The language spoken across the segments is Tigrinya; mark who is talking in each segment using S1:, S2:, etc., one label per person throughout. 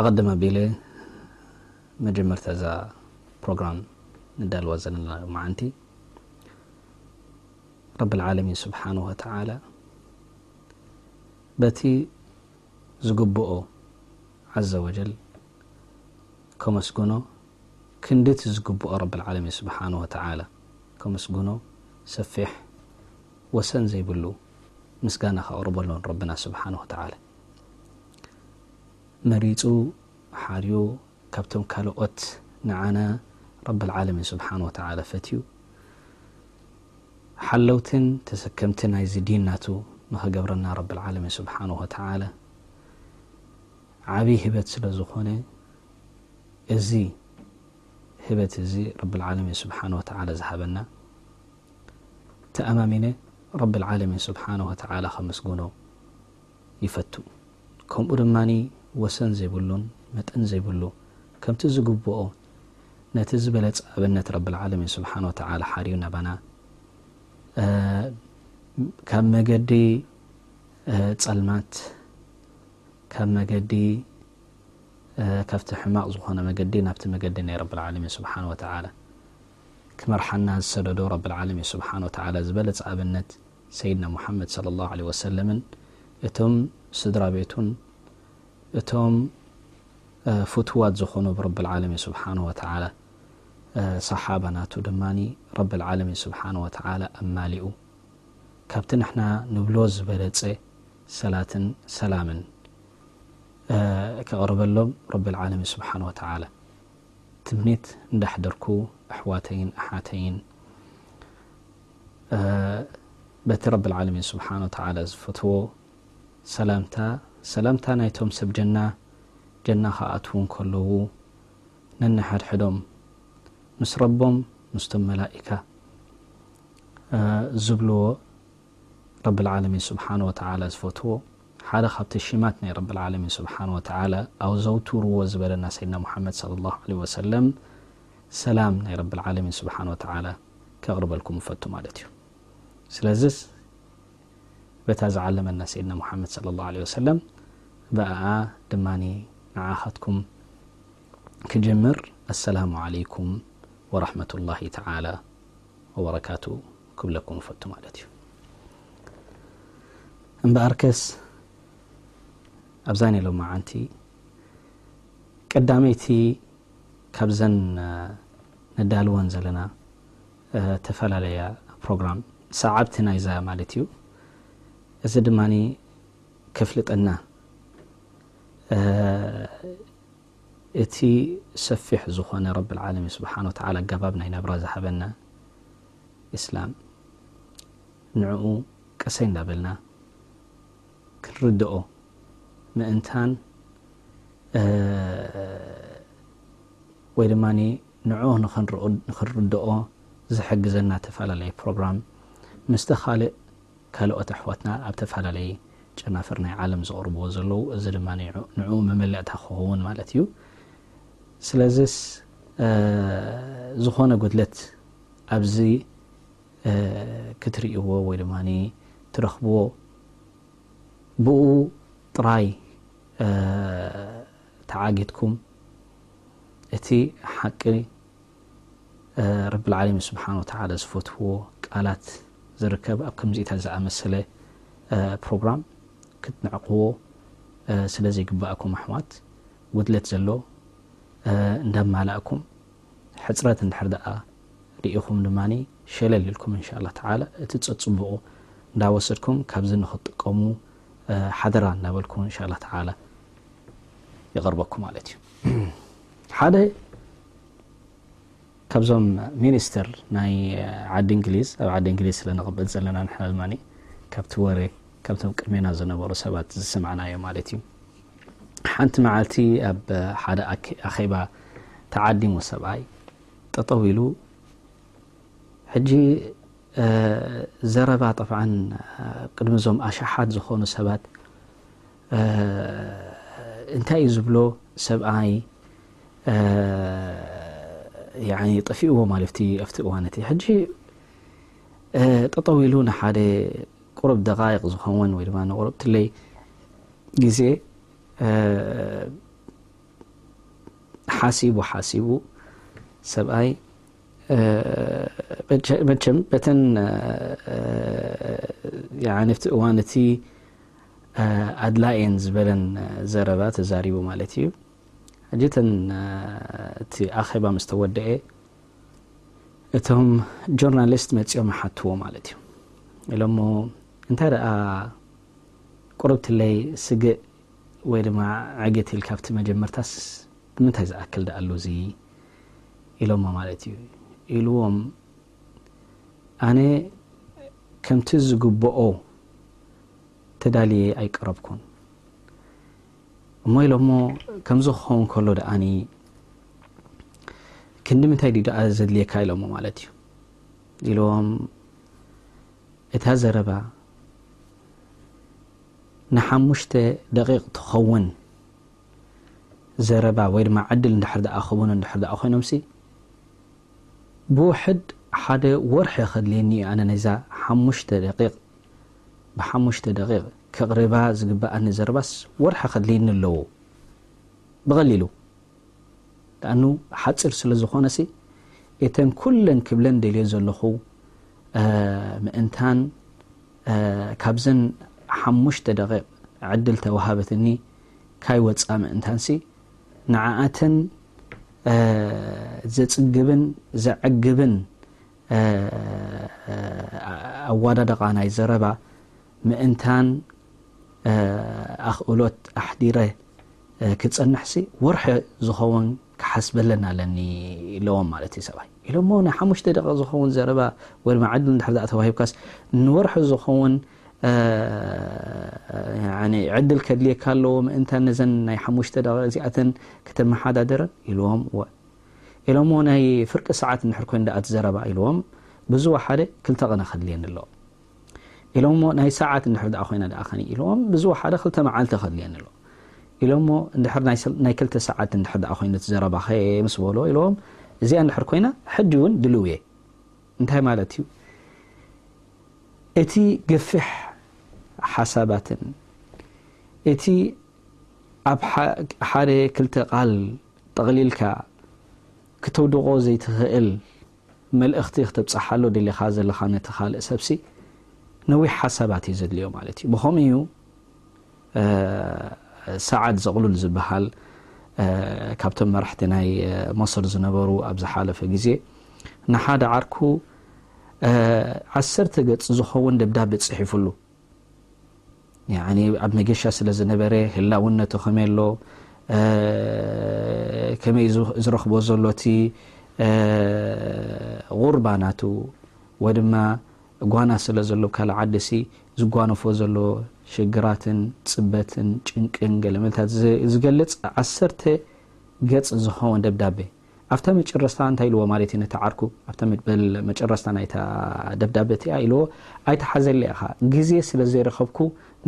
S1: ኣቐድም ኣቢለ መጀመርታ እዛ ፕሮግራም ንዳልዋ ዘለና መዓንቲ ረቢ ልዓለሚን ስብሓን ወተዓላ በቲ ዝግብኦ ዓዘ ወጀል ከመስግኖ ክንዲቲ ዝግብኦ ረቢ ልዓለሚን ስብሓን ወተዓላ ከመስግኖ ሰፊሕ ወሰን ዘይብሉ ምስጋና ከቕርበሉ ንረብና ስብሓነሁ ወተዓላ መሪፁ ሓርዩ ካብቶም ካልኦት ንዓና ረብልዓለሚን ስብሓነሁ ወተዓላ ፈትዩ ሓለውትን ተሰከምቲ ናይዚ ዲን ናቱ ንኸገብረና ረብልዓለሚን ስብሓነሁ ወተዓላ ዓብዪ ህበት ስለ ዝኾነ እዚ ህበት እዚ ረብልዓለሚን ስብሓነሁ ወተዓላ ዝሃበና ተኣማሚነ ረቢ ኣልዓለሚን ስብሓነሁ ወተዓላ ከምስግኖ ይፈቱ። ከምኡ ድማ ወሰን ዘይብሉን መጠን ዘይብሉ ከምቲ ዝግብኦ ነቲ ዝበለጸ ኣብነት ረቢ ኣልዓለሚን ስብሓነሁ ወተዓላ ሓርዩ ናባና ካብ መገዲ ጸልማት ካብ መገዲ ካብቲ ሕማቕ ዝኾነ መገዲ ናብቲ መገዲ ናይ ረቢ ኣልዓለሚን ስብሓነሁ ወተዓላ ክመርሓና ዝሰደዶ ረቢ ልዓለሚን ስብሓን ወተዓላ ዝበለጸ ኣብነት ሰይድና ሙሓመድ ሰለ ላሁ ዓለይሂ ወሰለምን እቶም ስድራ ቤቱን እቶም ፍትዋት ዝኾኑ ብረቢ ልዓለሚን ስብሓን ወተዓላ ሰሓባ ናቱ ድማ ረቢ ልዓለሚን ስብሓን ወተዓላ ኣማሊኡ ካብቲ ንሕና ንብሎ ዝበለጸ ሰላትን ሰላምን ከቕርበሎም ረቢ ልዓለሚን ስብሓን ወተዓላ ትምኒት እንዳሕደርኩ ኣሕዋተይን ኣሓተይን በቲ ረቢ ልዓለሚን ስብሓን ወተዓላ ዝፈትዎ ሰላምታ ሰላምታ ናይቶም ሰብ ጀና ጀና ክኣትዉ እንከለዉ ነንሓድሕዶም ምስ ረቦም ምስቶም መላኢካ ዝብልዎ ረቢ ልዓለሚን ስብሓን ወተዓላ ዝፈትዎ ሓደ ካብቲ ሽማት ናይ ረቢ ልዓለሚን ስብሓን ወተዓላ ኣዘውትርዎ ዝበለና ሰይድና ሙሓመድ ሰለ ላሁ ዓለይሂ ወሰለም ሰላም ናይ ረቢ ልዓለሚን ስብሓን ወተዓላ ከቕርበልኩም እፈቱ ማለት እዩ ስለዚስ በታ ዝዓለመና ሰይድና ሙሓመድ ሰለ ላሁ ዓለይሂ ወሰለም ብኣኣ ድማ ንዓኻትኩም ክጅምር ኣሰላሙ ዓለይኩም ወረሕመቱላሂ ተዓላ ወበረካቱ ክብለኩም እፈቱ ማለት እዩ እምበኣርከስ ኣብዛ ናይ ሎማዓንቲ ቀዳመይቲ ካብዘን ነዳልወን ዘለና ተፈላለያ ፕሮግራም ሰዓብቲ ናይዛ ማለት እዩ እዚ ድማ ከፍልጠና እቲ ሰፊሕ ዝኾነ ረብዓለሚን ስብሓን ወተላ ኣጋባብ ናይ ናብራ ዝሃበና ኢስላም ንዕኡ ቀሰይ እንዳበልና ክንርድኦ ምእንታን ወይ ድማ ንዕኡ ንክንርድኦ ዝሕግዘና ተፈላለየ ፕሮግራም ምስቲ ካልእ ካልኦት ኣሕዋትና ኣብ ተፈላለየ ጨናፍር ናይ ዓለም ዘቕርብዎ ዘለዉ እዚ ድማ ንዕኡ መመልእታ ክኸውን ማለት እዩ ስለዚስ ዝኾነ ጉድለት ኣብዚ ክትሪእዎ ወይ ድማ ትረኽብዎ ብኡ ጥራይ ተዓጊትኩም እቲ ሓቂ ረቢ ልዓለሚን ስብሓን ወተዓላ ዝፈትዎ ቃላት ዝርከብ ኣብ ከምዚኢታት ዝኣመሰለ ፕሮግራም ክትንዕቕዎ ስለ ዘይግባእኩም ኣሕዋት ጉድለት ዘሎ እንዳማላእኩም ሕጽረት እንድሕር ደኣ ርኢኹም ድማ ሸለል ኢልኩም እንሻላ ተዓላ እቲ ጸጽቡቑ እንዳወሰድኩም ካብዚ ንኽትጥቀሙ ሓደራ እንዳበልኩ እንሻላ ተዓላ ይቐርበኩም ማለት እዩ ሓደ ካብዞም ሚኒስትር ናይ ዓዲ እንግሊዝ ኣብ ዓዲ እንግሊዝ ስለ ንቕበል ዘለና ንሕና ድማ ካብቲ ወረ ካብቶም ቅድሜና ዝነበሩ ሰባት ዝሰማዕናዮ ማለት እዩ ሓንቲ መዓልቲ ኣብ ሓደ ኣኼባ ተዓዲሙ ሰብኣይ ጠጠው ኢሉ ሕጂ ዘረባ ጠብዓን ቅድሚ እዞም ኣሽሓት ዝኾኑ ሰባት እንታይ እዩ ዝብሎ ሰብኣይ ጠፊእዎ ማለት እቲ ኣብቲ እዋን እቲ ሕጂ ጠጠው ኢሉ ንሓደ ቁሩብ ደቃይቅ ዝኸውን ወይ ድማ ንቁሩብ ትለይ ግዜ ሓሲቡ ሓሲቡ ሰብኣይ መቸም በተን ነቲ እዋን እቲ ኣድላየን ዝበለን ዘረባ ተዛሪቡ ማለት እዩ ሕጂተን እቲ ኣኼባ ምስ ተወደአ እቶም ጆርናሊስት መፂኦም ሓትዎ ማለት እዩ ኢሎሞ እንታይ ደኣ ቁርብትለይ ስግእ ወይ ድማ ዕግት ኢልካ ኣብቲ መጀመርታስ ንምንታይ ዝኣክል ድኣሉ እዚ ኢሎሞ ማለት እዩ ኢልዎም ኣነ ከምቲ ዝግብኦ ተዳልየ ኣይቀረብኩን እሞ ኢሎሞ ከምዚ ክኸውን ከሎ ድኣኒ ክንዲ ምንታይ ድዩ ድኣ ዘድልየካ ኢሎሞ ማለት እዩ ኢልዎም እታ ዘረባ ንሓሙሽተ ደቒቕ ትኸውን ዘረባ ወይ ድማ ዕድል እንድሕር ደኣ ክቡኑ እንድሕር ደኣ ኮይኖምሲ ብውሕድ ሓደ ወርሒ ከድልየኒ እዩ ኣነ ነዛ ሓሙሽተ ደቒቕ ብሓሙሽተ ደቒቕ ከቕርባ ዝግበኣኒ ዘረባስ ወርሒ ከድልየኒ ኣለዎ ብቐሊሉ ዳኣኑ ሓጺር ስለ ዝኾነሲ ኤተን ኩለን ክብለን ደልዮ ዘለኹ ምእንታን ካብዘን ሓሙሽተ ደቂቅ ዕድል ተዋሃበትኒ ካይ ወጻ ምእንታንሲ ንዓኣተን ዘጽግብን ዘዕግብን ኣዋዳድቃ ናይ ዘረባ ምእንታን ኣኽእሎት ኣሕዲረ ክጸንሕሲ ወርሒ ዝኸውን ክሓስበለን ኣለኒ ኢለዎም ማለት እዩ ሰብኣይ ኢሎሞ ናይ ሓሙሽተ ደቂቕ ዝኸውን ዘረባ ወይ ድማ ዕድል እንድሕር ደኣ ተዋሂብካስ ንወርሒ ዝኸውን ዕድል ከድልየካ ኣለዎ ምእንታን ነዘን ናይ ሓሙሽተ ደቂቕ እዚኣተን ክተመሓዳደረን ኢልዎም ወ ኢሎሞ ናይ ፍርቂ ሰዓት እንድሕር ኮይኑ ደኣ እቲ ዘረባ ኢልዎም ብዙ ወሓደ ክልተ ቕነ ከድልየኒ ኣለዎ ኢሎሞ ናይ ሰዓት እንድሕር ደኣ ኮይና ደኣ ከኒ ኢልዎም ብዝወሓደ ክልተ መዓልቲ ከድልየኒ ኣሎ ኢሎሞ እንድሕር ናይ ክልተ ሰዓት እንድሕር ደኣ ኮይኑ እቲ ዘረባኸ ምስ በሎ ኢልዎም እዚኣ እንድሕር ኮይና ሕጂ እውን ድልው እየ እንታይ ማለት እዩ እቲ ገፊሕ ሓሳባትን እቲ ኣብ ሓደ ክልተ ቃል ጠቕሊልካ ክተውድቖ ዘይትኽእል መልእኽቲ ክተብጽሓሉ ደሊኻ ዘለኻ ነቲ ካልእ ሰብሲ ነዊሕ ሓሳባት እዩ ዘድልዮ ማለት እዩ ብኸምኡ እዩ ሰዓድ ዘቕሉል ዝበሃል ካብቶም መራሕቲ ናይ ሞስር ዝነበሩ ኣብ ዝሓለፈ ግዜ ንሓደ ዓርኩ ዓሰርተ ገጽ ዝኸውን ደብዳቤ ጽሒፉሉ ያኒ ኣብ መገሻ ስለ ዝነበረ ህላውነቱ ከመይ ኣሎ ከመይ ዝረኽቦ ዘሎ እቲ غርባ ናቱ ወ ድማ ጓና ስለ ዘሎ ካል ዓዲ ሲ ዝጓነፎ ዘሎ ሽግራትን ፅበትን ጭንቅን ገለ መታት ዝገልፅ ዓሰርተ ገፅ ዝኸውን ደብዳቤ ኣብታ መጨረስታ እንታይ ኢልዎ ማለት እዩ ነቲ ዓርኩ ኣብታ መበል መጨረስታ ናይታ ደብዳበ እቲኣ ኢልዎ ኣይትሓዘለይ ኢኻ ግዜ ስለ ዘይረኸብኩ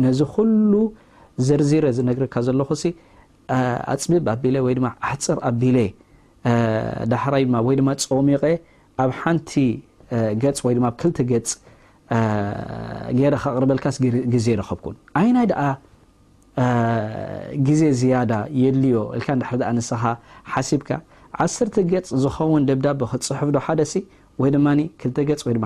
S1: ነዚ ኩሉ ዘርዚረ ዝነግረካ ዘለኹሲ ኣጽብብ ኣቢለ ወይ ድማ ኣሕጽር ኣቢለ ዳሕራይ ድማ ወይ ድማ ጾሚቐ ኣብ ሓንቲ ገጽ ወይ ድማ ኣብ ክልተ ገጽ ገይረ ከቕርበልካስ ግዜ ረኸብኩን ኣይናይ ደኣ ግዜ ዝያዳ የድልዮ ኢልካ እንድሕር ደኣ ንስኻ ሓሲብካ፣ ዓሰርተ ገጽ ዝኸውን ደብዳበ ክትጽሕፍዶ ሓደሲ ወይ ድማ ክልተ ገጽ ወይ ድማ።